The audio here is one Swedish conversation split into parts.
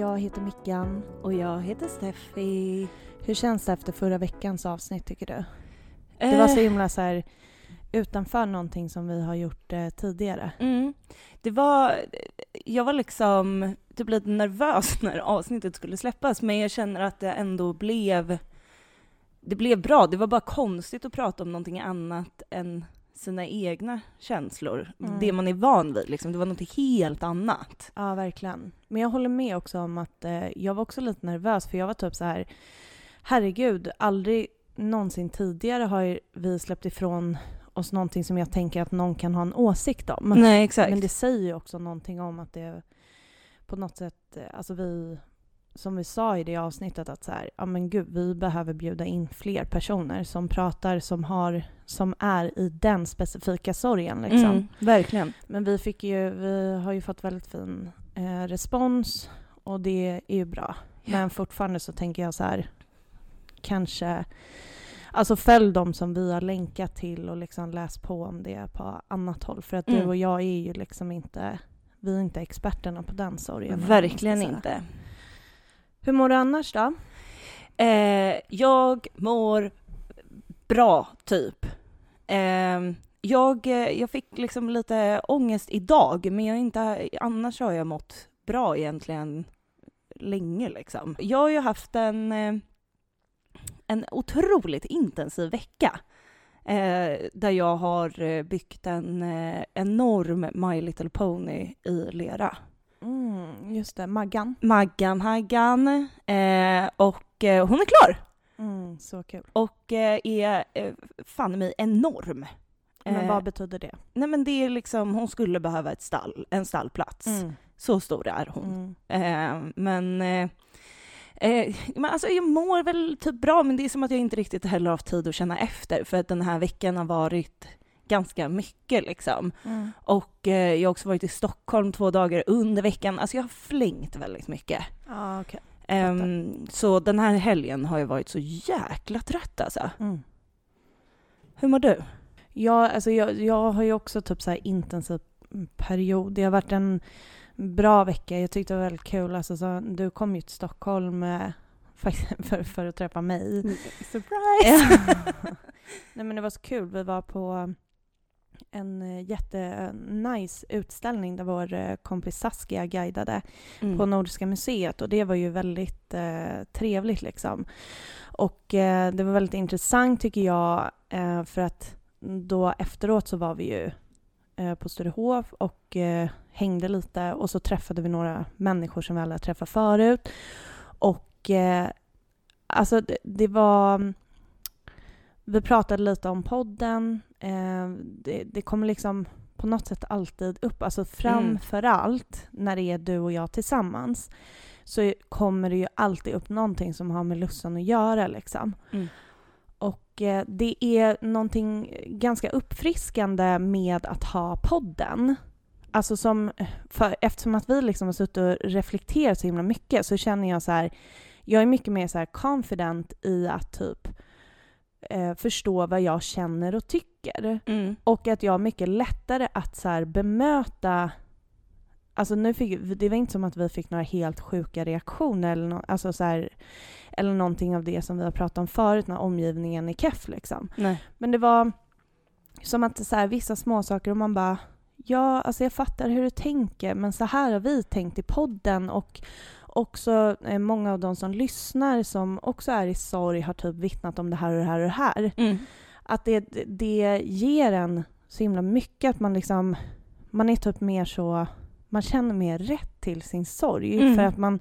Jag heter Mickan. Och jag heter Steffi. Hur känns det efter förra veckans avsnitt tycker du? Det var så Eh, himla så här utanför någonting som vi har gjort eh, tidigare. Mm. Det var, jag var liksom typ lite nervös när avsnittet skulle släppas, men jag känner att det ändå blev, det blev bra. Det var bara konstigt att prata om någonting annat än sina egna känslor. Mm. Det man är van vid liksom. Det var något helt annat. Ja, verkligen. Men jag håller med också om att eh, jag var också lite nervös för jag var typ så här herregud, aldrig någonsin tidigare har vi släppt ifrån oss någonting som jag tänker att någon kan ha en åsikt om. Nej, exakt. Men det säger ju också någonting om att det på något sätt, eh, alltså vi, som vi sa i det avsnittet att så här, ja men gud, vi behöver bjuda in fler personer som pratar, som har, som är i den specifika sorgen liksom. Mm, verkligen. Men vi fick ju, vi har ju fått väldigt fin eh, respons och det är ju bra. Ja. Men fortfarande så tänker jag så här, kanske, alltså följ dem som vi har länkat till och liksom läs på om det på annat håll. För att du Mm. och jag är ju liksom inte, vi är inte experterna på den sorgen. Verkligen inte. Hur mår du annars då? Eh, jag mår bra, typ. Ehm, eh, jag, jag fick liksom lite ångest idag, men jag inte, annars har jag mått bra egentligen länge. Liksom. Jag har ju haft en, eh, en otroligt intensiv vecka. Eh, där jag har eh, byggt en eh, enorm My Little Pony i lera. Mm, just det, Maggan. Maggan Haggan. Eh, och eh, hon är klar! Mm, så kul. och eh, är eh, fan mig enorm. Men Eh, vad betyder det? Nej men det är liksom, hon skulle behöva ett stall, en stallplats. Mm. Så stor är hon. Mm. Eh, men, eh, eh, men alltså jag mår väl typ bra, men det är som att jag inte riktigt heller har haft tid att känna efter, för att den här veckan har varit ganska mycket liksom. Mm. Och eh, jag har också varit i Stockholm två dagar under veckan. Alltså jag har flängt väldigt mycket. Ja, okej. Ehm, så den här helgen har jag varit så jäkla trött alltså. Mm. Hur mår du? Ja, alltså jag, jag har ju också typ så intensiv period. Det har varit en bra vecka. Jag tyckte det var väldigt kul. Alltså, så, du kom ju till Stockholm eh, för, för, för att träffa mig. Surprise! Nej men det var så kul. Vi var på en eh, jättenice utställning där vår eh, kompis Saskia guidade Mm. på Nordiska museet och det var ju väldigt eh, trevligt liksom. Och eh, det var väldigt intressant tycker jag eh, för att då efteråt så var vi ju eh, på Sturehof och eh, hängde lite och så träffade vi några människor som vi alla träffat förut. Och eh, alltså det, det var... Vi pratade lite om podden. Eh, det, det kommer liksom på något sätt alltid upp. Alltså framför allt när det är du och jag tillsammans så kommer det ju alltid upp någonting som har med Lussan att göra. Liksom. Mm. Och eh, det är någonting ganska uppfriskande med att ha podden. Alltså som, för, eftersom att vi liksom har suttit och reflekterat så himla mycket så känner jag så här, jag är mycket mer så här confident i att typ eh, förstå vad jag känner och tycker. Mm. Och att jag har mycket lättare att så här, bemöta Alltså nu fick, det var inte som att vi fick några helt sjuka reaktioner eller, no, alltså så här, eller någonting av det som vi har pratat om förut när omgivningen är keff liksom. Nej. Men det var som att så här, vissa småsaker och man bara Ja, alltså jag fattar hur du tänker men så här har vi tänkt i podden och också eh, många av de som lyssnar som också är i sorg har typ vittnat om det här och det här och det här Mm. att det, det ger en så himla mycket att man liksom man är typ mer så man känner mer rätt till sin sorg Mm. för att man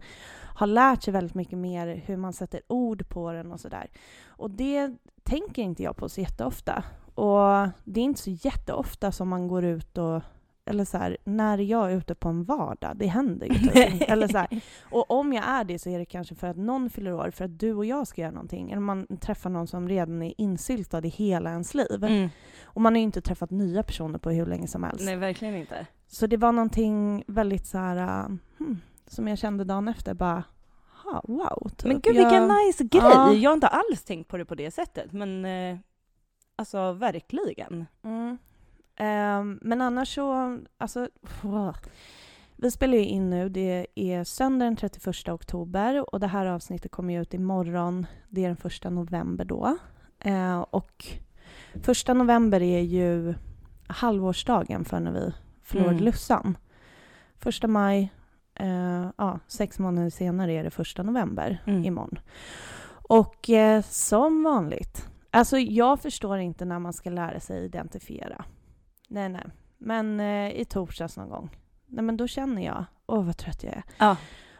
har lärt sig väldigt mycket mer hur man sätter ord på den och sådär. Och det tänker inte jag på så jätteofta. Och det är inte så jätteofta som man går ut och eller så här, när jag är ute på en vardag, det händer ju typ. Eller så här, och om jag är det så är det kanske för att någon fyller år, för att du och jag ska göra någonting. Eller man träffar någon som redan är insyltad i hela ens liv. Mm. Och man har ju inte träffat nya personer på hur länge som helst. Nej, verkligen inte. Så det var någonting väldigt så här, uh, hmm, som jag kände dagen efter, bara, ha, wow. Typ. Men gud jag, vilken nice grej! Ja. Jag har inte alls tänkt på det på det sättet, men eh, alltså verkligen. Mm. Ehm, men annars så, alltså, wow. Vi spelar ju in nu, det är söndag den 31 oktober och det här avsnittet kommer ju ut imorgon, det är den första november då. Eh, och första november är ju halvårsdagen för när vi förlorade Mm. Lussan. Första maj, eh, ja, sex månader senare är det första november Mm. imorgon. Och eh, som vanligt, alltså jag förstår inte när man ska lära sig identifiera. Nej, nej. Men eh, i torsdags någon gång, nej men då känner jag, åh vad trött jag är. Ja.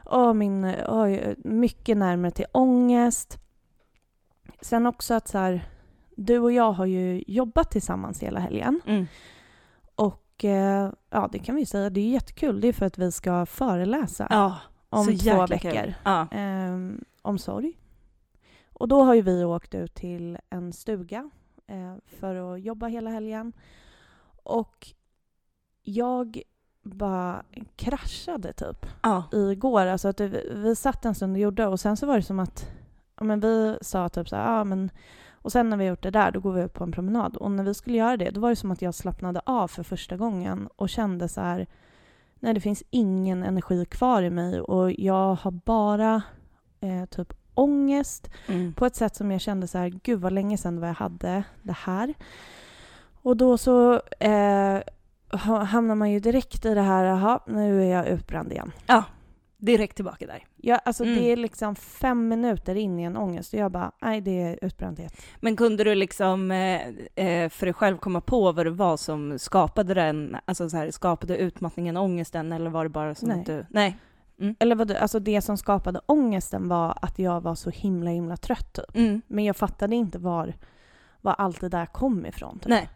Åh, min, oj, mycket närmare till ångest. Sen också att så här, du och jag har ju jobbat tillsammans hela helgen. Mm. Och eh, ja, det kan vi säga, det är jättekul. Det är för att vi ska föreläsa Ja, om två veckor. Ja. Ehm, om sorg. Och då har ju vi åkt ut till en stuga eh, för att jobba hela helgen. Och jag bara kraschade typ Ja. igår. Alltså att vi, vi satt en stund och gjorde och sen så var det som att men vi sa typ så här, ja men och sen när vi gjort det där, då går vi ut på en promenad. Och när vi skulle göra det, då var det som att jag slappnade av för första gången och kände så här, nej det finns ingen energi kvar i mig och jag har bara eh, typ ångest Mm. på ett sätt som jag kände så här, gud vad länge sedan jag hade det här. Och då så eh, ha- hamnar man ju direkt i det här, jaha, nu är jag utbränd igen. Direkt tillbaka där. Ja, alltså Mm. det är liksom fem minuter in i en ångest och jag bara, nej det är utbrändhet. Men kunde du liksom eh, eh, för dig själv komma på vad det var som skapade den, alltså så här, skapade utmattningen, ångesten, eller var det bara som Nej. att du... Nej. Eller vad, alltså det som skapade ångesten var att jag var så himla himla trött typ. Mm. Men jag fattade inte var, var allt det där kom ifrån. Typ. Nej.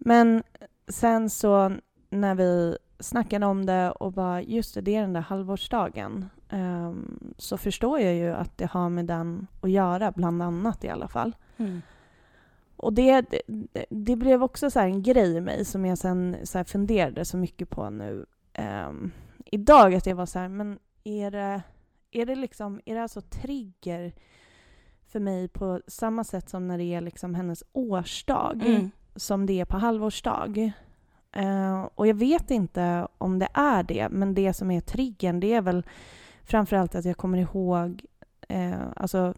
Men sen så när vi snackade om det och bara just det, det är den där halvårsdagen ehm, så förstår jag ju att det har med den att göra, bland annat i alla fall. Mm. Och det, det, det blev också så här en grej i mig som jag sen så funderade så mycket på nu ehm, idag. Att jag var så här, men är det, är det liksom, är det alltså trigger för mig på samma sätt som när det är liksom hennes årsdag? Mm. Som det är på halvårsdag. Eh, och jag vet inte om det är det, men det som är triggern det är väl framförallt att jag kommer ihåg eh, alltså,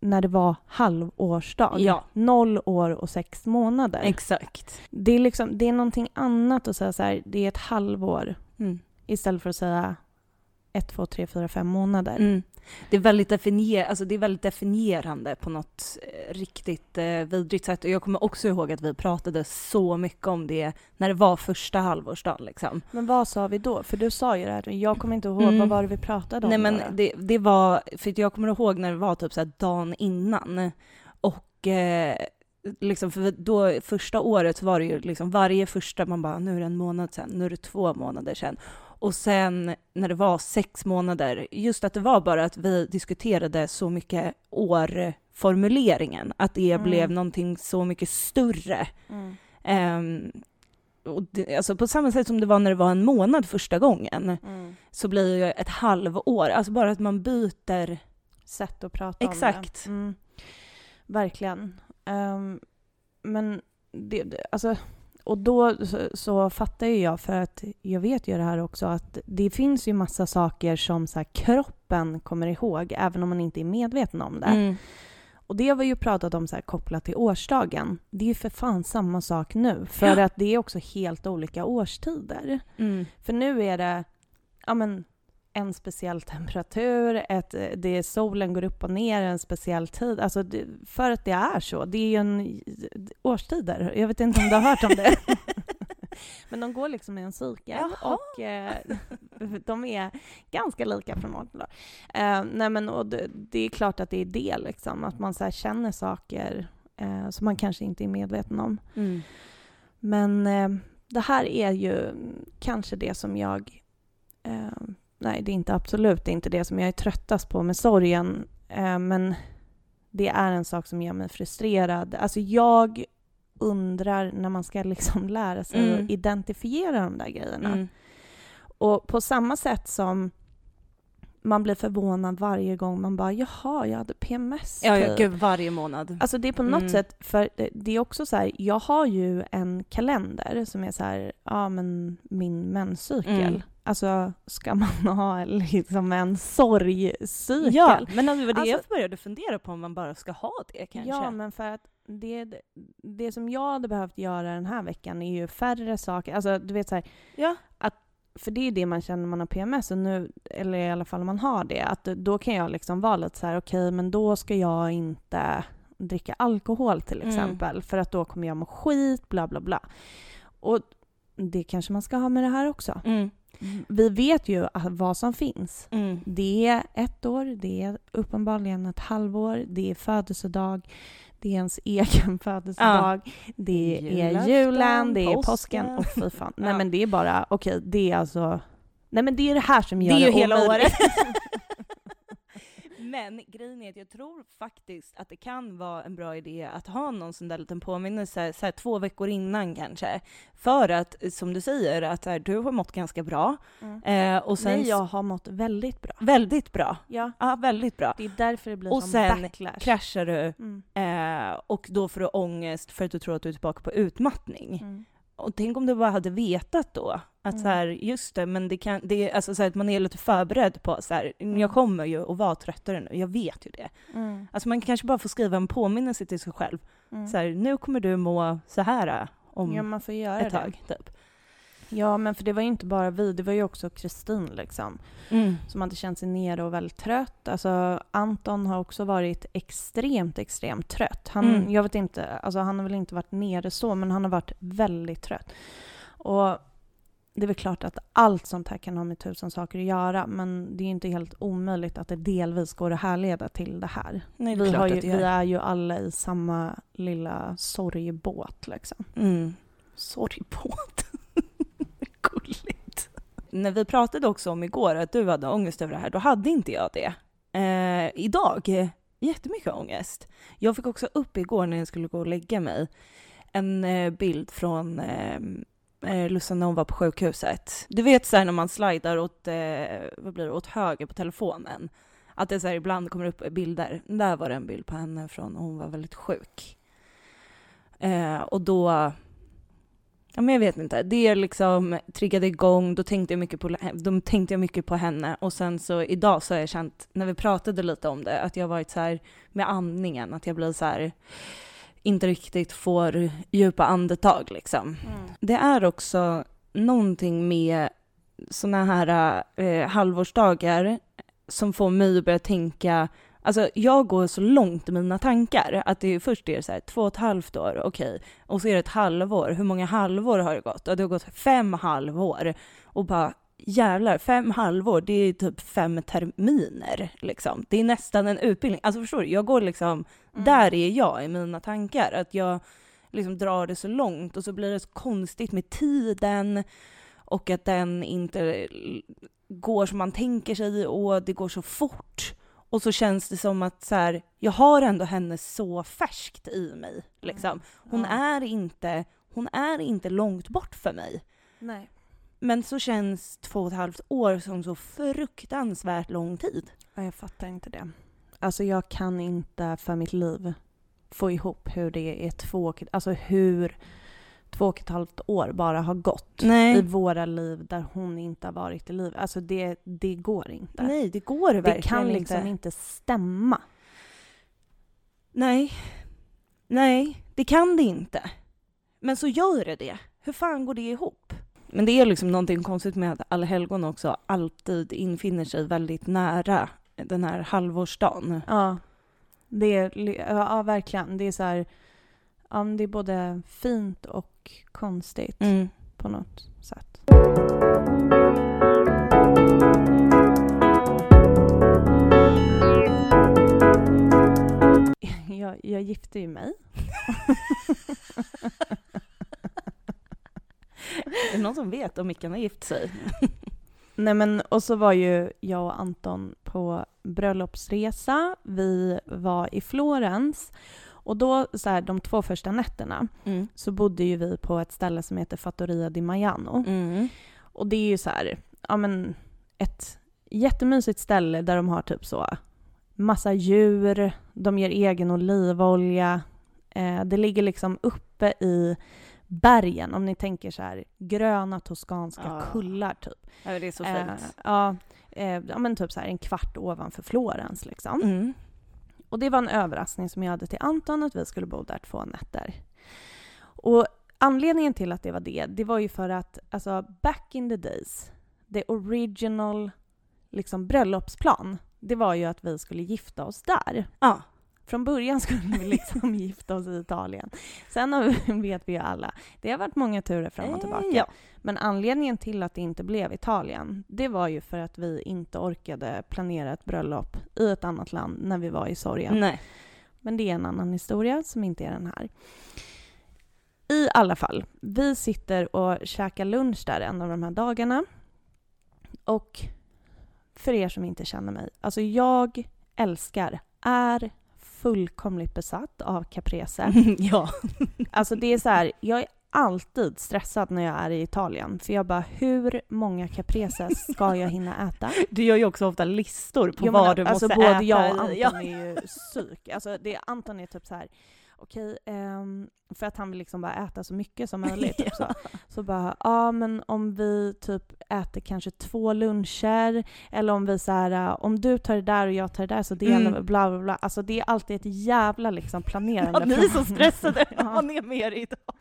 när det var halvårsdag. Ja. Noll år och sex månader. Exakt. det, är liksom, det är någonting annat att säga så här, det är ett halvår Mm. istället för att säga ett, två, tre, fyra, fem månader. Mm. Det, är väldigt definier- alltså det är väldigt definierande på något eh, riktigt eh, vidrigt sätt. Och jag kommer också ihåg att vi pratade så mycket om det när det var första halvårsdagen. Liksom. Men vad sa vi då? För du sa ju det här, jag kommer inte ihåg, Mm. vad var det vi pratade om? Nej men det, det var, för jag kommer ihåg när det var typ så här dagen innan. Och eh, liksom för då första året var det ju liksom varje första man bara nu är det en månad sedan, nu är det två månader sedan. Och sen när det var sex månader, just att det var bara att vi diskuterade så mycket årformuleringen, att det Mm. blev någonting så mycket större. Mm. Ehm, och det, alltså på samma sätt som det var när det var en månad första gången, Mm. så blir ju ett halvår, alltså bara att man byter sätt att prata Exakt. om det. Mm. Verkligen. Ehm, men det, alltså, och då så, så fattar ju jag, för att jag vet ju det här också, att det finns ju massa saker som så här, kroppen kommer ihåg, även om man inte är medveten om det. Mm. Och det har vi ju pratat om så här, kopplat till årsdagen. Det är ju för fan samma sak nu, för Ja. att det är också helt olika årstider. Mm. För nu är det ja, men, en speciell temperatur, ett, det solen går upp och ner en speciell tid. Alltså det, för att det är så. Det är ju en årstider. Jag vet inte om du har hört om det. Men de går liksom i en cykel Jaha. och eh, de är ganska lika från år till år. Eh, nej men, och det, det är klart att det är det, liksom, att man så känner saker eh, som man kanske inte är medveten om. Mm. Men eh, det här är ju kanske det som jag... Nej, det är inte absolut det är inte det som jag är tröttast på med sorgen. Eh, men det är en sak som gör mig frustrerad. Alltså jag undrar när man ska liksom lära sig Mm. att identifiera de där grejerna. Mm. Och på samma sätt som man blir förvånad varje gång man bara jaha, jag hade PMS. Ja, ja typ. gud, varje månad. Alltså det är på något Mm. sätt, för det, det är också så här, jag har ju en kalender som är så här, ja men min menscykel. Mm. Alltså ska man ha liksom en sorgcykel? Ja, men alltså, det var det Alltså- jag började fundera på om man bara ska ha det kanske. Ja, men för att det, det som jag hade behövt göra den här veckan är ju färre saker. Alltså du vet så här, Ja. för det är det man känner när man har PMS, och nu, eller i alla fall om man har det, att då kan jag liksom vara lite så här, okej, men då ska jag inte dricka alkohol till Mm. exempel, för att då kommer jag må skit, bla bla bla. Och det kanske man ska ha med det här också. Mm. Vi vet ju att vad som finns. Mm. Det är ett år, det är uppenbarligen ett halvår, det är födelsedag, det är ens egen födelsedag, det är julen, det är påsken. Och fy fan. Nej Ja. men det är bara, okej, det är alltså... Nej men det är det här som Det gör är det, ju hela året. Men grejen är att jag tror faktiskt att det kan vara en bra idé att ha någon sån där liten påminnelse så här, två veckor innan kanske. För att, som du säger, att här, du har mått ganska bra. Mm. Eh, och sen Nej, jag har mått väldigt bra. väldigt bra. Ja, Ja, väldigt bra. det är därför det blir Och sen backlash. Kraschar du Mm. eh, och då får du ångest för att du tror att du är tillbaka på utmattning. Mm. Och tänk om du bara hade vetat då att Mm. så här, just det, men det kan, det är alltså så här, att man är lite förberedd på så här, Mm. jag kommer ju att vara tröttare nu, jag vet ju det. Mm. Alltså man kanske bara får skriva en påminnelse till sig själv. Mm. Så här, nu kommer du må så här om Ja, man får göra ett det. tag. Typ. Ja, men för det var ju inte bara vi, det var ju också Kristin liksom. Mm. som hade känt sig nere och väldigt trött. Alltså Anton har också varit extremt, extremt trött. Han, Mm. Jag vet inte, alltså han har väl inte varit nere så, men han har varit väldigt trött. Och det är väl klart att allt sånt här kan ha med tusen saker att göra, men det är ju inte helt omöjligt att det delvis går att härleda till det här. Nej, det är Vi, har ju, vi är ju alla i samma lilla sorgbåt liksom. Mm. Sorgbåt. När vi pratade också om igår att du hade ångest över det här, då hade inte jag det. Eh, idag, jättemycket ångest. Jag fick också upp igår när jag skulle gå och lägga mig en eh, bild från eh, eh Lussan när hon var på sjukhuset. Du vet så här när man slidar åt, eh, vad blir det, åt höger på telefonen. Att det så här ibland kommer upp bilder. Där var det en bild på henne från när hon var väldigt sjuk. Eh, och då... Ja, men jag vet inte. Det liksom triggade igång. Då tänkte, jag mycket på, då tänkte jag mycket på henne. Och sen så idag så har jag känt, när vi pratade lite om det, att jag varit så här med andningen. Att jag blir så här, inte riktigt får djupa andetag liksom. Det är också någonting med såna här eh, halvårsdagar som får mig att börja tänka Alltså jag går så långt i mina tankar att det är först är det så här två och ett halvt år, okej, och så är det ett halvår. Hur många halvår har det gått? Och det har gått fem halvår. Och bara jävlar, fem halvår, det är typ fem terminer liksom. Det är nästan en utbildning. Alltså förstår du? Jag går liksom, Mm. där är jag i mina tankar. Att jag liksom drar det så långt och så blir det så konstigt med tiden och att den inte går som man tänker sig och det går så fort. Och så känns det som att så här, jag har ändå henne så färskt i mig. Liksom. Hon, Mm. Ja. är inte, hon är inte långt bort för mig. Nej. Men så känns två och ett halvt år som så fruktansvärt lång tid. Ja, jag fattar inte det. Alltså jag kan inte för mitt liv få ihop hur det är två, alltså hur två och ett halvt år bara har gått i Nej, våra liv där hon inte har varit i livet. Alltså det, det går inte. nej det går verkligen det kan liksom inte. inte stämma. Nej. Nej, det kan det inte. Men så gör det det. Hur fan går det ihop? Men det är liksom någonting konstigt med att allhelgon också alltid infinner sig väldigt nära den här halvårsdagen. Ja, det är, ja verkligen. Det är så här, ja, det är både fint och konstigt Mm. på något sätt. Jag, jag gifte ju mig. Är det någon som vet om Mickan har gift sig? Nej men och så var ju jag och Anton på bröllopsresa. Vi var i Florens och då så här, de två första nätterna Mm. så bodde ju vi på ett ställe som heter Fattoria di Maiano. Mm. Och det är ju så här, ja men ett jättemysigt ställe där de har typ så massa djur, de gör egen olivolja. Eh, det ligger liksom uppe i bergen, om ni tänker så här gröna toskanska Ja. kullar typ. Ja, det är så Eh, fint. ja, eh, ja, men typ så här en kvart ovanför Florens liksom. Mm. Och det var en överraskning som jag hade till Anton att vi skulle bo där två nätter. Och anledningen till att det var det, det var ju för att alltså back in the days, the original liksom bröllopsplan, det var ju att vi skulle gifta oss där. Ja. Från början skulle vi liksom gifta oss i Italien. Sen har vi, vet vi ju alla, det har varit många turer fram och tillbaka. Eh, Ja. Men anledningen till att det inte blev Italien, det var ju för att vi inte orkade planera ett bröllop i ett annat land när vi var i sorgen. Nej. Men det är en annan historia som inte är den här. I alla fall, vi sitter och käkar lunch där en av de här dagarna. Och för er som inte känner mig, alltså jag älskar, är fullkomligt besatt av caprese. ja. Alltså det är så här, jag är alltid stressad när jag är i Italien. För jag bara, hur många capreses ska jag hinna äta? Du gör ju också ofta listor på Jo, men vad du alltså måste både äta. jag och Anton. Ja. är ju psyk. Alltså det, Anton är typ så här, okej, ehm, för att han vill liksom bara äta så mycket som möjligt. Typ så. så bara, ja men om vi typ äter kanske två luncher, eller om vi så här, äh, om du tar det där och jag tar det där så delar Mm. bla bla bla. Alltså det är alltid ett jävla liksom planerande. Ja, ni är så stressade. ja. Han är med er idag.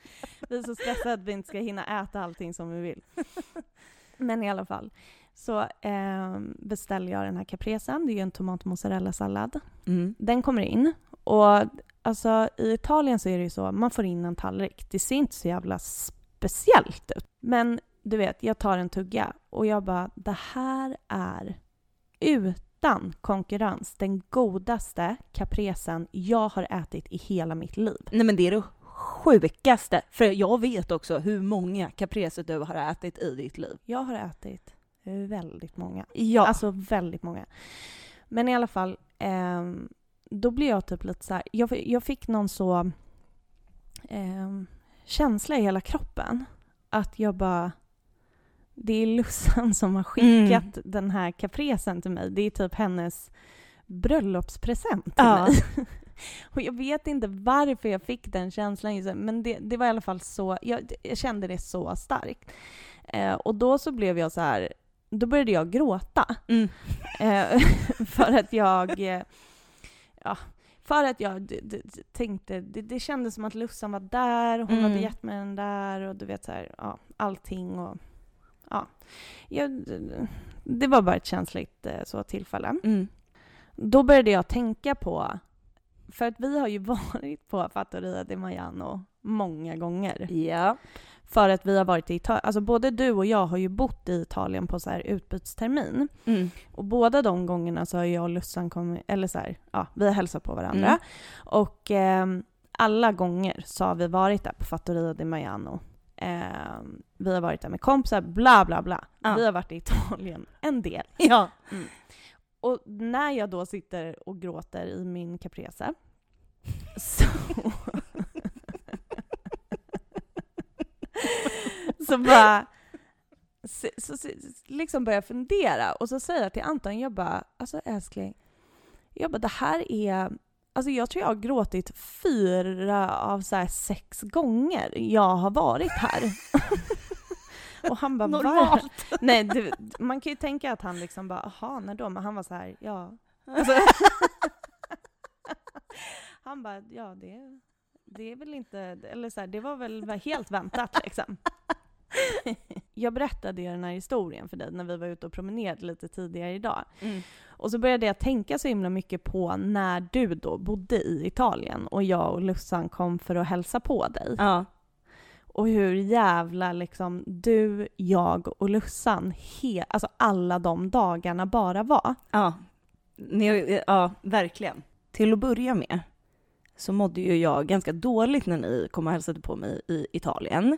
Vi är så stressade att vi inte ska hinna äta allting som vi vill. Men i alla fall. Så eh, beställer jag den här capresen. Det är ju en tomat mozzarella-sallad. Mm. Den kommer in. Och alltså, i Italien så är det ju så, man får in en tallrik. Det ser inte så jävla speciellt ut. Men du vet, jag tar en tugga och jag bara, det här är utan konkurrens den godaste capresen jag har ätit i hela mitt liv. Nej men det är det sjukaste. För jag vet också hur många caprese du har ätit i ditt liv. Jag har ätit väldigt många. Ja. Alltså väldigt många. Men i alla fall, ehm, då blir jag typ lite så här, jag, jag fick någon så ehm, känsla i hela kroppen att jag bara, det är Lussan som har skickat den här capresen till mig. Det är typ hennes bröllopspresent till Ja. mig. Och jag vet inte varför jag fick den känslan, men det, det var i alla fall så, jag, jag kände det så starkt. Eh, och då så blev jag så här, då började jag gråta. Mm. Eh, för att jag... Ja, för att jag d- d- tänkte, det, det kändes som att Lussan var där, hon Mm. hade gett mig den där och du vet så här, ja, allting och... Ja. Jag, det var bara ett känsligt eh, så tillfälle. Mm. Då började jag tänka på, för att vi har ju varit på Fattoria di Maiano många gånger. Ja. För att vi har varit i Italien, alltså både du och jag har ju bott i Italien på så här utbytstermin. Mm. Och båda de gångerna så har jag och Lussan kommit, eller så här, ja, vi har hälsat på varandra. Mm. Och ehm, alla gånger så har vi varit där på Fattoria di Maiano. Ehm, vi har varit där med kompisar, bla bla bla. Ja. Vi har varit i Italien en del. Ja. Och när jag då sitter och gråter i min caprese så... så bara... Så, så, så, liksom börjar jag fundera och så säger jag till Anton, jag bara, alltså älskling, jag bara det här är, alltså jag tror jag har gråtit fyra av så sex gånger jag har varit här. och han bara? Normalt. Nej, det, man kan ju tänka att han liksom bara, jaha, när då? Men han var så här, ja. Alltså, han bara, ja det, det är väl inte, eller så här, det var väl helt väntat liksom. Jag berättade ju den här historien för dig när vi var ute och promenerade lite tidigare idag. Mm. Och så började jag tänka så himla mycket på när du då bodde i Italien och jag och Lussan kom för att hälsa på dig. Ja. Och hur jävla liksom du, jag och Lussan, he- alltså alla de dagarna bara var. Ja. Ni, ja, verkligen. Till att börja med så mådde ju jag ganska dåligt när ni kom och hälsade på mig i Italien.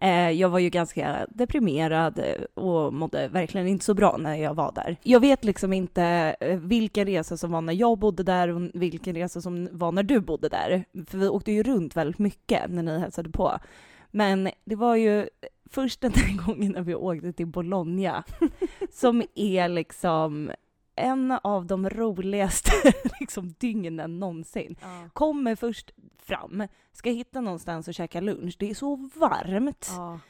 Eh, jag var ju ganska deprimerad och mådde verkligen inte så bra när jag var där. Jag vet liksom inte eh, vilka resor som var när jag bodde där och vilken resa som var när du bodde där. För vi åkte ju runt väldigt mycket när ni hälsade på. Men det var ju först den här gången när vi åkte till Bologna, som är liksom en av de roligaste liksom, dygnen någonsin. Ja. Kommer först fram, ska hitta någonstans och käka lunch. Det är så varmt. Ja.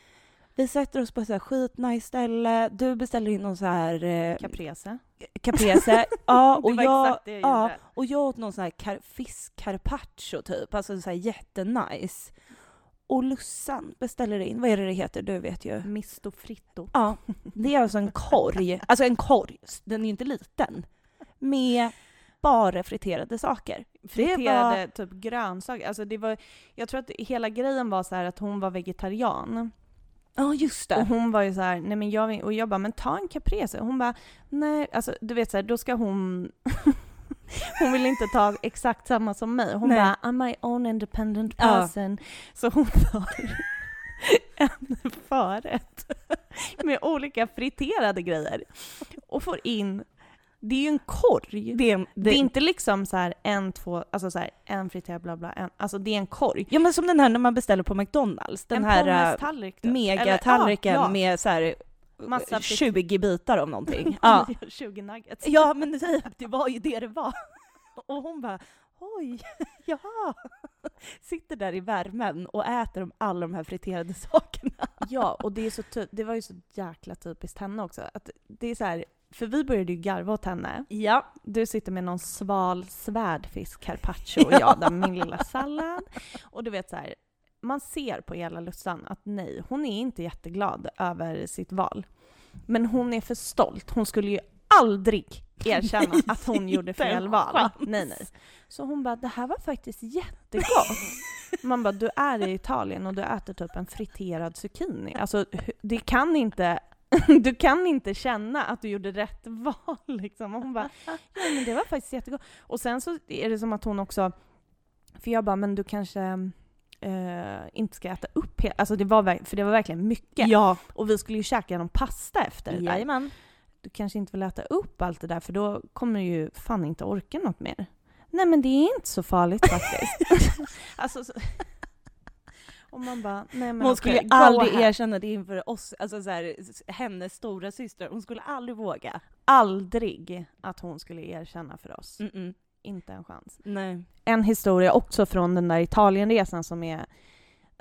Vi sätter oss på ett skitnice ställe. Du beställer in någon så här eh, Caprese. caprese. ja, och det var jag, ja, och jag åt någon sån här kar- fiskcarpaccio typ, alltså så här jättenice. Och Lussan beställer in, vad är det det heter? Du vet ju. Misto fritto. Ja, det är alltså en korg, alltså en korg, den är ju inte liten, med bara friterade saker. Friterade typ grönsaker. Alltså det var, jag tror att hela grejen var så att hon var vegetarian. Ja, just Och det. hon var ju så här, nej men jag och jag bara, men ta en caprese. Hon bara, nej, alltså du vet så här, då ska hon Hon vill inte ta exakt samma som mig. Hon Nej. bara, I'm my own independent Ja. person. Så hon tar en förrätt med olika friterade grejer och får in, det är ju en korg. Det är, en- Det är inte liksom så här en, två, alltså så här en friterad bla bla, en, alltså det är en korg. Ja men som den här när man beställer på McDonalds, den en här äh, pommes-tallrik typ. megatallriken Eller, ja, med så här Massa frit- 20 bitar av någonting. ja. ja. 20 nuggets. ja men typ, det var ju det det var. Och hon bara oj, jaha. Sitter där i värmen och äter alla de här friterade sakerna. Ja, och det, är så det var ju så jäkla typiskt henne också. Att det är så här, för vi började ju garva åt henne. Ja. Du sitter med någon sval svärdfisk carpaccio och jag där med min lilla sallad. Och du vet så här, man ser på hela Lussan att nej, hon är inte jätteglad över sitt val. Men hon är för stolt. Hon skulle ju aldrig erkänna Nej, att hon gjorde fel val. chans. Nej, nej. Så hon bara, det här var faktiskt jättegott. Man bara, du är i Italien och du äter typ en friterad zucchini. Alltså, det kan inte... Du kan inte känna att du gjorde rätt val liksom. Och hon bara, ja men det var faktiskt jättegott. Och sen så är det som att hon också, för jag bara, men du kanske eh, inte ska äta upp hela, alltså det var, för det var verkligen mycket. Ja. Och vi skulle ju käka någon pasta efter det där. Jajamän. Du kanske inte vill äta upp allt det där för då kommer du ju fan inte orka något mer. Nej men det är inte så farligt faktiskt. alltså, så... Och man bara, nej men Hon skulle go aldrig ahead. erkänna det inför oss, alltså så här, hennes stora syster. Hon skulle aldrig våga. Aldrig att hon skulle erkänna för oss. Mm-mm. Inte en chans. Nej. en historia också från den där Italienresan som är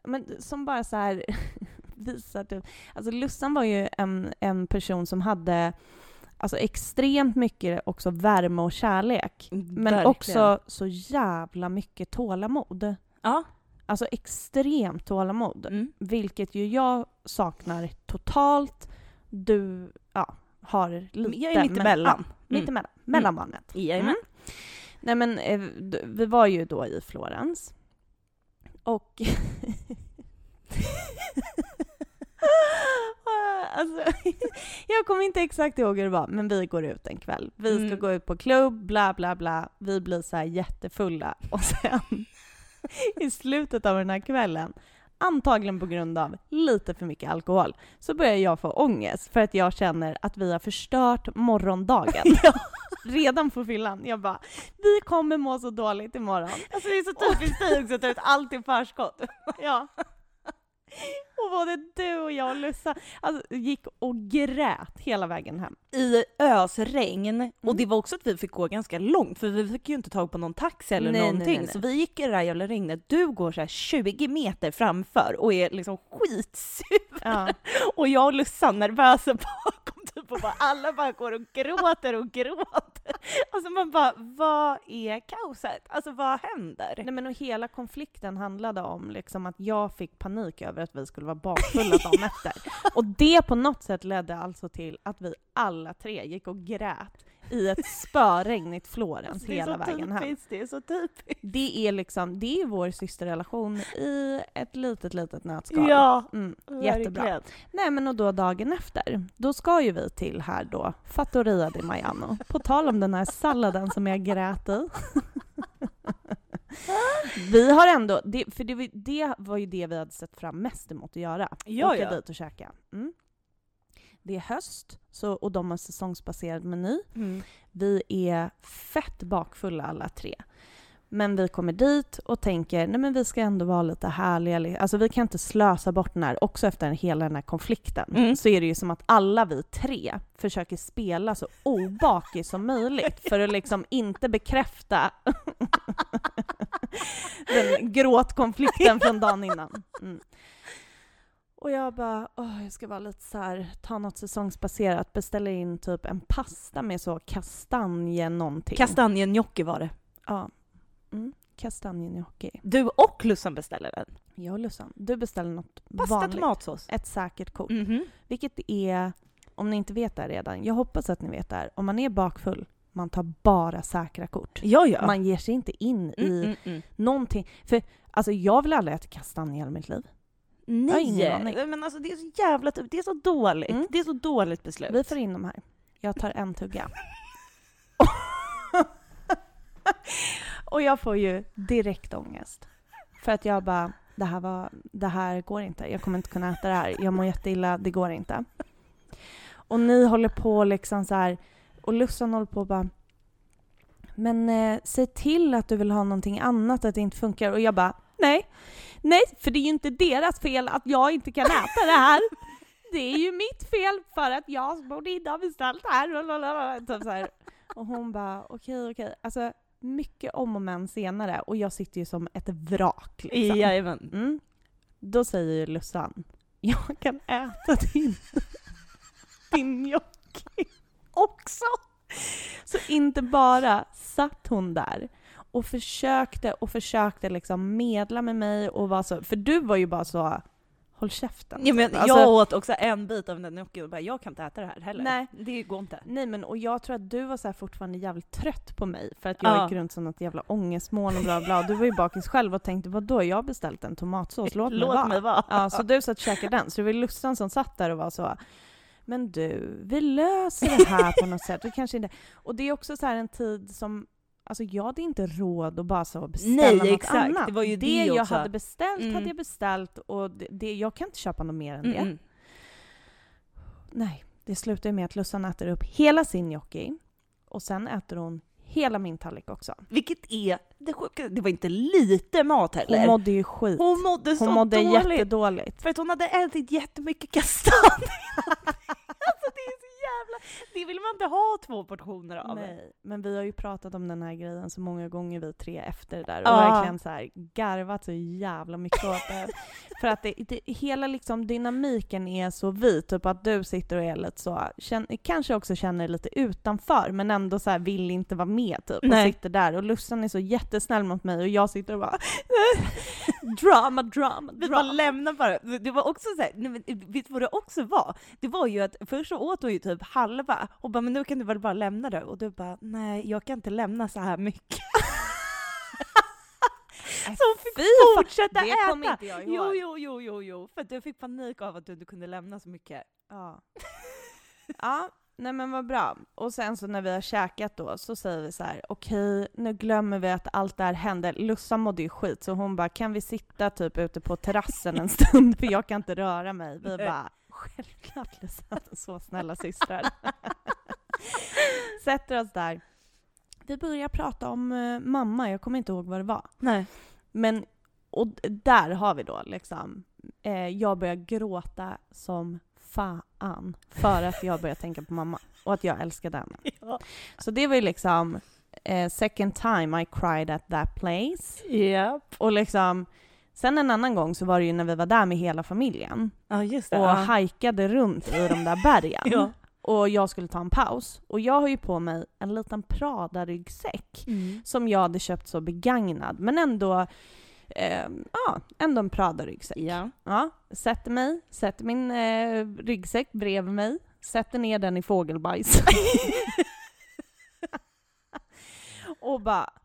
men som bara så här visar typ, alltså Lussan var ju en, en person som hade alltså extremt mycket också värme och kärlek. Men Verkligen. också så jävla mycket tålamod. Ja. Alltså extremt tålamod. Mm. Vilket ju jag saknar totalt. Du, ja, har lite. Jag är mitt emellan. Ja, mitt emellan. Mellanbarnet. Jajamän. Mm. Nej men eh, vi var ju då i Florens. Och... alltså, jag kommer inte exakt ihåg hur det var, men vi går ut en kväll. Vi ska Mm. gå ut på klubb, bla bla bla. Vi blir så här jättefulla. Och sen i slutet av den här kvällen, antagligen på grund av lite för mycket alkohol, så börjar jag få ångest för att jag känner att vi har förstört morgondagen. Redan på fyllan. Jag bara, vi kommer må så dåligt imorgon. Alltså det är så typiskt dig också att ta ut allt i förskott. Ja. Och både du och jag och Lussa alltså, gick och grät hela vägen hem. I ösregn. Och Mm. det var också att vi fick gå ganska långt för vi fick ju inte tag på någon taxi eller Nej, någonting. nej, nej. Så vi gick i det där jävla regnet. Du går så här 20 meter framför och är liksom skitsur. Ja. Och jag och Lussan nervösa bakom och bara alla bara går och gråter och gråter. Alltså man bara, vad är kaoset? Alltså vad händer? Nej, men och hela konflikten handlade om liksom att jag fick panik över att vi skulle vara bakfulla dagen efter. Och det på något sätt ledde alltså till att vi alla tre gick och grät i ett spöregnigt Florens är hela så vägen hem. det är så typiskt. Det är liksom, det är vår systerrelation i ett litet, litet nötskal. Ja, Mm, jättebra. verkligen. Nej men och då dagen efter, då ska ju vi till här då, Fattoria di Maiano. På tal om den här salladen som jag grät i. vi har ändå, det, för det, var- det var ju det vi hade sett fram mest emot att göra. Ja, Åka ja. dit och käka. Mm. Det är höst, så, och de har säsongsbaserad meny. Mm. Vi är fett bakfulla alla tre. Men vi kommer dit och tänker, nej men vi ska ändå vara lite härliga. Alltså vi kan inte slösa bort den här, också efter hela den här konflikten, Mm. så är det ju som att alla vi tre försöker spela så obakig som möjligt för att liksom inte bekräfta den gråtkonflikten från dagen innan. Mm. Och jag bara, åh, jag ska vara lite så här, ta något säsongsbaserat, beställa in typ en pasta med så kastanje någonting. Kastanjenjocke var det. Ja. Mm. Kastanjegnocchi. Du och Lussan beställer den. Jag och Lussan, du beställer något Pasta vanligt. tomatsås. Ett säkert kort. Mhm. Vilket är, om ni inte vet det redan, jag hoppas att ni vet det här. Om man är bakfull, man tar bara säkra kort. Ja, ja. Man ger sig inte in i Mm, mm, mm. någonting. För alltså jag vill aldrig äta kastanje i hela mitt liv. Nej, men alltså det är så jävla det är så dåligt. Mm. Det är så dåligt beslut. Vi får in dem här. Jag tar en tugga. och jag får ju direkt ångest. För att jag bara, det här, var, det här går inte. Jag kommer inte kunna äta det här. Jag mår jätteilla, det går inte. Och ni håller på liksom så här, och Lussan håller på och bara, men eh, säg till att du vill ha någonting annat, att det inte funkar. Och jag bara, nej, nej, för det är ju inte deras fel att jag inte kan äta det här. Det är ju mitt fel för att jag borde inte ha beställt det här. Typ så här. Och hon bara, okej, okej. Alltså, mycket om och men senare och jag sitter ju som ett vrak liksom. Jajamän. Mm. Då säger ju Lussan, jag kan äta din, din gnocchi också. Så inte bara satt hon där och försökte och försökte liksom medla med mig och var så, för du var ju bara så, håll käften. Ja, men Alltså- jag åt också en bit av den och bara, jag kan inte äta det här heller. Nej. Det går inte. Nej men och jag tror att du var så här fortfarande jävligt trött på mig för att jag Ja. gick runt som något jävla ångestmoln och bla bla. Du var ju bakis själv och tänkte vadå, jag har beställt en tomatsås, låt, Låt mig vara. mig vara. Ja, så du satt och käkade den. Så det var Lussan som satt där och var så men du, vi löser det här på något sätt. Vi kanske inte... Och det är också så här en tid som Alltså jag hade inte råd att bara så beställa Nej, något exakt. annat. Det var ju det jag också. hade beställt Mm. hade jag beställt och det, det, jag kan inte köpa något mer än det. Mm. Nej, det slutar med att Lussan äter upp hela sin gnocchi och sen äter hon hela min tallrik också. Vilket är det sjuka, det var inte lite mat heller. Hon mådde ju skit. Hon mådde så Hon mådde dåligt. jättedåligt. För att hon hade ätit jättemycket kastanjer. alltså det är så jävla... Det vill man inte ha två portioner av. Nej, men vi har ju pratat om den här grejen så många gånger vi tre efter det där och Ja. verkligen så här garvat så jävla mycket åt det. För att det, det, hela liksom dynamiken är så vit, typ att du sitter och är lite så, känn, kanske också känner dig lite utanför men ändå så vill inte vara med typ Nej. och sitter där och Lussan är så jättesnäll mot mig och jag sitter och bara drama, drama, Vi bara drama. lämnar bara. Det var också så här, vet du vad det också var? Det var ju att först så åt hon ju typ halva och bara men nu kan du väl bara lämna det och du bara nej jag kan inte lämna så här mycket. så hon fick Fy fortsätta det äta. kommer inte jag ihåg. Jo, jo, jo, jo, jo, för du fick panik av att du inte kunde lämna så mycket. Ja. ja, nej men vad bra. Och sen så när vi har käkat då så säger vi så här: okej, nu glömmer vi att allt det här hände. Lussan mådde ju skit så hon bara, kan vi sitta typ ute på terrassen en stund för jag kan inte röra mig. Vi bara, självklart Lussan, så snälla systrar. Sätter oss där. Vi börjar prata om eh, mamma, jag kommer inte ihåg vad det var. Nej. Men, och där har vi då liksom, eh, jag börjar gråta som fan för att jag börjar tänka på mamma och att jag älskade henne. Ja. Så det var ju liksom eh, second time I cried at that place. Japp. Och liksom, sen en annan gång så var det ju när vi var där med hela familjen Ja, just det. och ja. hajkade runt i de där bergen. Ja. Och jag skulle ta en paus. Och jag har ju på mig en liten Prada-ryggsäck Mm. som jag hade köpt så begagnad, men ändå, eh, ja, ändå en Prada-ryggsäck. Ja. Ja, sätter mig, sätter min eh, ryggsäck bredvid mig, sätter ner den i fågelbajs. och bara...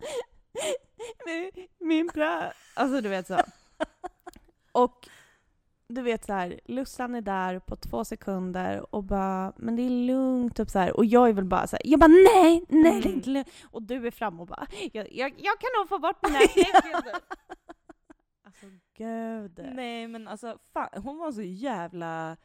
Min, min bra... Alltså du vet så. Och du vet så här, Lussan är där på två sekunder och bara, men det är lugnt, typ så här. Och jag är väl bara så här, jag bara nej, nej det är inte lugnt. Och du är fram och bara, jag, jag, jag kan nog få bort här knäppen. Alltså gud. Nej men alltså fan, hon var så jävla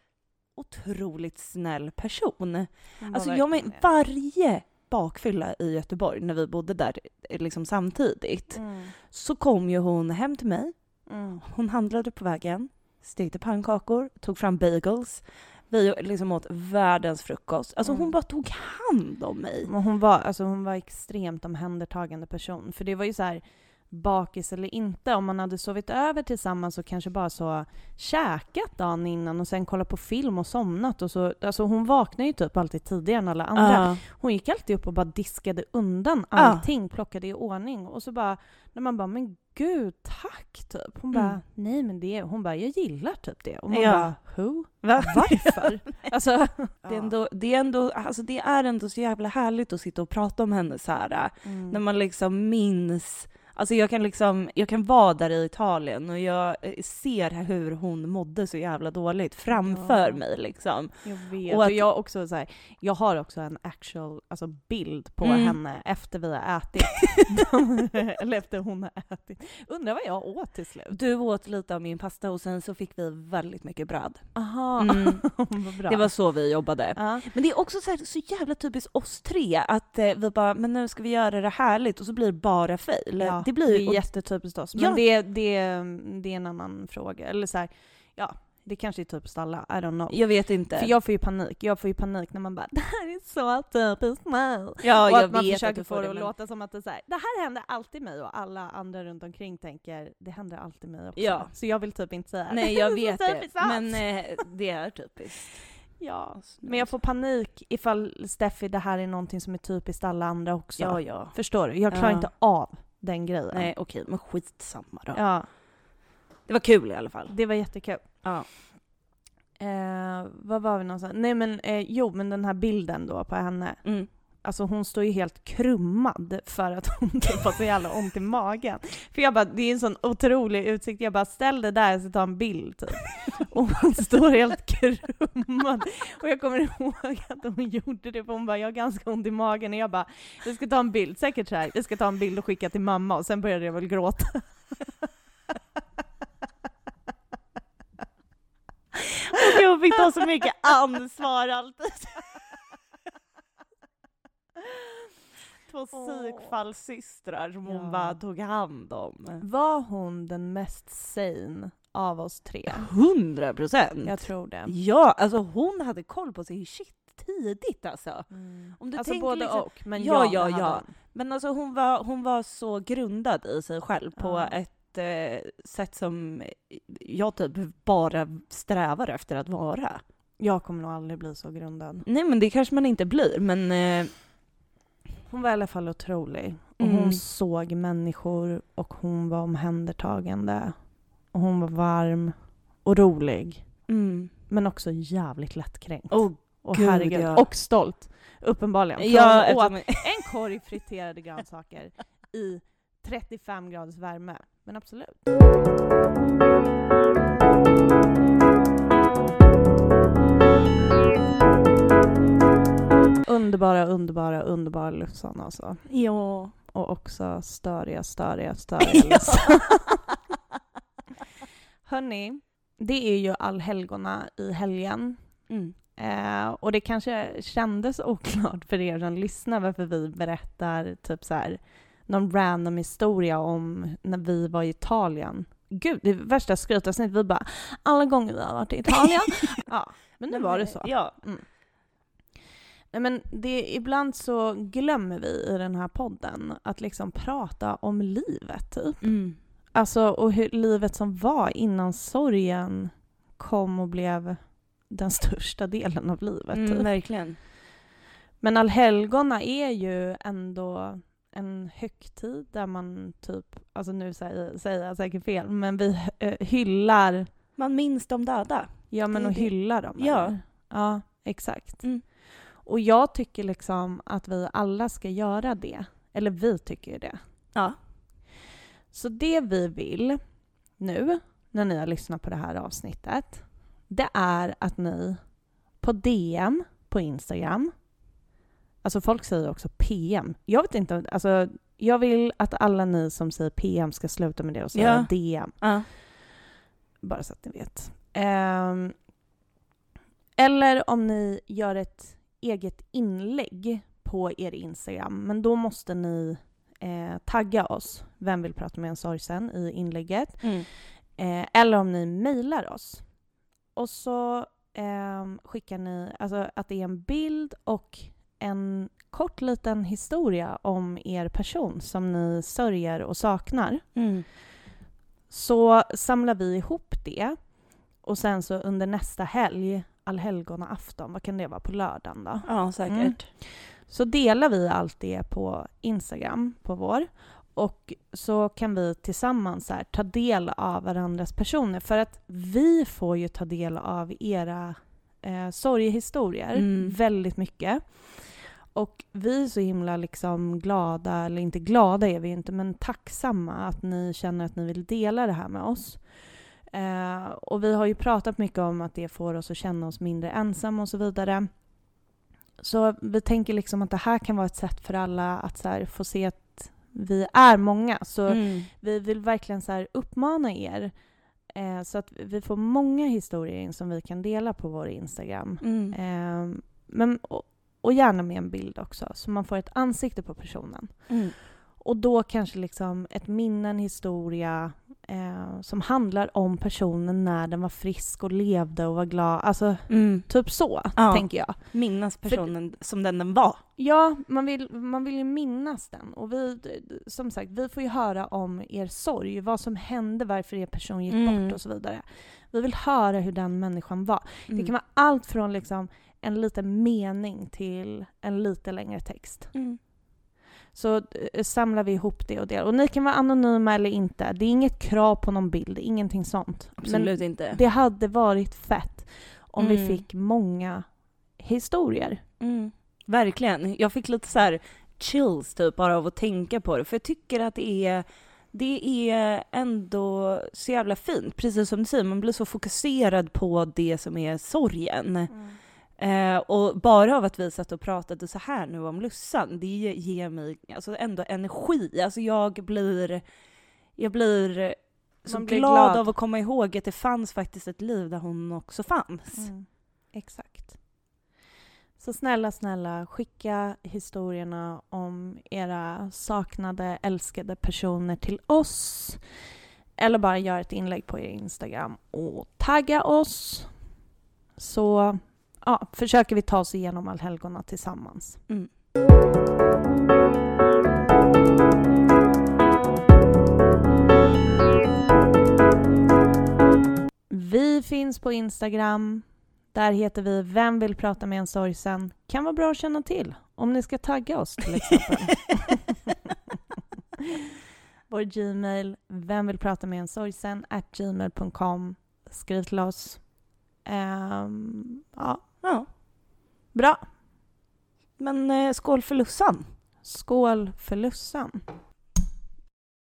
otroligt snäll person. Alltså jag men varje bakfylla i Göteborg när vi bodde där liksom samtidigt. Mm. Så kom ju hon hem till mig. Mm. Hon handlade på vägen, stekte pannkakor, tog fram bagels. Vi liksom åt världens frukost. Alltså hon Mm. bara tog hand om mig. Men hon var, alltså hon var extremt omhändertagande person. För det var ju så här bakis eller inte, om man hade sovit över tillsammans och kanske bara så käkat dagen innan och sen kollat på film och somnat och så, alltså hon vaknade ju typ alltid tidigare än alla andra. Ja. Hon gick alltid upp och bara diskade undan allting, plockade i ordning och så bara, när man bara men gud tack typ. Hon bara Mm. nej men det, hon bara jag gillar typ det. Och man Ja. bara who? Va? Varför? alltså, Det är, ändå, det, är ändå, alltså det är ändå så jävla härligt att sitta och prata om henne så här. Mm. När man liksom minns, alltså jag kan liksom, jag kan vara där i Italien och jag eh, ser hur hon mådde så jävla dåligt framför Ja. mig liksom. Jag vet. Och Och att- jag, också så här, jag har också en actual alltså bild på Mm. henne efter vi har ätit. Eller efter hon har ätit. Undrar vad jag åt till slut. Du åt lite av min pasta och sen så fick vi väldigt mycket bröd. Aha, Mm. Det var så vi jobbade. ja. Men det är också så, här, så jävla typiskt oss tre att eh, vi bara, men nu ska vi göra det härligt och så blir det bara fail. Ja, det blir det är och- jättetypiskt oss. Men Ja. det, det, det är en annan fråga. Eller så här, ja, det kanske är typiskt alla. I don't know. Jag vet inte. För jag får ju panik. Jag får ju panik när man bara “det här är så typiskt mig”. ja, och jag att man vet försöker att få det att men... låta som att det, är så här, det här händer alltid mig och alla andra runt omkring tänker det händer alltid mig också. Ja. Så jag vill typ inte säga Nej, jag vet det. Men eh, det är typiskt. ja. Men jag får panik ifall Steffi, det här är någonting som är typiskt alla andra också. Ja, ja. Förstår du? Jag klarar Ja. inte av den grejen. Nej, okej, men skitsamma då. Ja, Det var kul i alla fall. det var jättekul. Ja. Eh, vad var vi någonstans? Nej men eh, jo, men den här bilden då på henne. Mm. Alltså hon står ju helt krummad för att hon typ har så jävla ont i magen. För jag bara, det är en sån otrolig utsikt. Jag bara, ställ det där så ta en bild typ. Och hon står helt krummad. Och jag kommer ihåg att hon gjorde det för hon bara, jag har ganska ont i magen. Och jag bara, vi ska ta en bild, säkert så här. vi ska ta en bild och skicka till mamma. Och sen började jag väl gråta. Och jag fick ta så mycket ansvar alltid. Två psykfallssystrar som hon Ja. bara tog hand om. Var hon den mest sane av oss tre? Hundra procent! Jag tror det. Ja, alltså hon hade koll på sin shit tidigt alltså. Om du alltså tänker både liksom- och, men Ja, ja, ja. Men alltså hon var, hon var så grundad i sig själv på Ja. ett eh, sätt som jag typ bara strävar efter att vara. Jag kommer nog aldrig bli så grundad. Nej men det kanske man inte blir, men eh, Hon var i alla fall otrolig. Och Mm. hon såg människor och hon var omhändertagande. Och hon var varm och rolig. mm. Men också jävligt lättkränkt. Oh, och gud, herregud. ja. Och stolt. Uppenbarligen. För ja, åt eftersom, en korg friterade grönsaker i 35 graders värme. Men absolut. Underbara, underbara, underbara Lussan alltså. ja. Och också störiga, störiga, störiga Lussan. Hörni, det är ju allhelgona i helgen. Mm. Eh, och det kanske kändes oklart för er som lyssnar varför vi berättar typ så här någon random historia om när vi var i Italien. Gud, det är värsta skrytavsnitt. Vi bara, alla gånger vi har varit i Italien. ja, men nu var det så. Ja. Nej, men det, ibland så glömmer vi i den här podden att liksom prata om livet, typ. Mm. Alltså, och hur livet som var innan sorgen kom och blev den största delen av livet. Mm, typ. verkligen. Men allhelgona är ju ändå en högtid där man typ, alltså nu säger, säger jag säkert fel, men vi eh, hyllar, Man minns de döda. ja men och hyllar dem. Ja. eller? Ja, exakt. Mm. Och jag tycker liksom att vi alla ska göra det. Eller vi tycker ju det. Ja. Så det vi vill nu, när ni har lyssnat på det här avsnittet, det är att ni på DM på Instagram, alltså folk säger också PM. Jag vet inte, alltså jag vill att alla ni som säger PM ska sluta med det och säga Ja. DM. Ja. Bara så att ni vet. Ehm, eller om ni gör ett eget inlägg på er Instagram, men då måste ni eh, tagga oss, Vem vill prata med en sorgsen, i inlägget. Mm. Eh, eller om ni mejlar oss. Och så eh, skickar ni alltså att det är en bild och en kort liten historia om er person som ni sörjer och saknar. Mm. Så samlar vi ihop det och sen så under nästa helg, allhelgona-afton, vad kan det vara, på lördagen då? Ja, säkert. Mm. Så delar vi allt det på Instagram, på vår. Och så kan vi tillsammans här, ta del av varandras personer. För att vi får ju ta del av era eh, sorgehistorier Mm. väldigt mycket. Och vi är så himla liksom glada, eller inte glada är vi inte, men tacksamma att ni känner att ni vill dela det här med oss. Eh, och vi har ju pratat mycket om att det får oss att känna oss mindre ensamma och så vidare. Så vi tänker liksom att det här kan vara ett sätt för alla att här, få se att vi är många. Så Mm. vi vill verkligen så här uppmana er eh, så att vi får många historier in som vi kan dela på vår Instagram. Mm. Eh, men, och, och gärna med en bild också, så man får ett ansikte på personen. Mm. Och då kanske liksom ett minne, en historia eh, som handlar om personen när den var frisk och levde och var glad. Alltså Mm. typ så, Ja. tänker jag. Minnas personen som den den var. Ja, man vill, man vill ju minnas den. Och vi, som sagt, vi får ju höra om er sorg, vad som hände, varför er person gick Mm. bort och så vidare. Vi vill höra hur den människan var. Det Mm. kan vara allt från liksom en liten mening till en lite längre text. Mm. Så eh, samlar vi ihop det och det. Och ni kan vara anonyma eller inte. Det är inget krav på någon bild, ingenting sånt. Absolut Men inte. det hade varit fett om vi Mm. fick många historier. Mm. Verkligen. Jag fick lite så här chills typ bara av att tänka på det. För jag tycker att det är, det är ändå så jävla fint. Precis som du säger, man blir så fokuserad på det som är sorgen. Eh, och bara av att vi satt och pratade så här nu om Lussan, det ger mig alltså ändå energi. Alltså jag blir, jag blir så blir glad, glad. av att komma ihåg att det fanns faktiskt ett liv där hon också fanns. Mm, exakt. Så snälla, snälla, skicka historierna om era saknade, älskade personer till oss. Eller bara gör ett inlägg på er Instagram och tagga oss. Så ja, försöker vi ta oss igenom allhelgona tillsammans. Mm. Vi finns på Instagram. Där heter vi Vem vill prata med en sorgsen? Kan vara bra att känna till om ni ska tagga oss till exempel. Vår Gmail, vem vill prata med en sorgsen? gmail.com. Skriv till oss. Ehm, ja, Ja, bra. men eh, skål för Lussan! Skål för Lussan.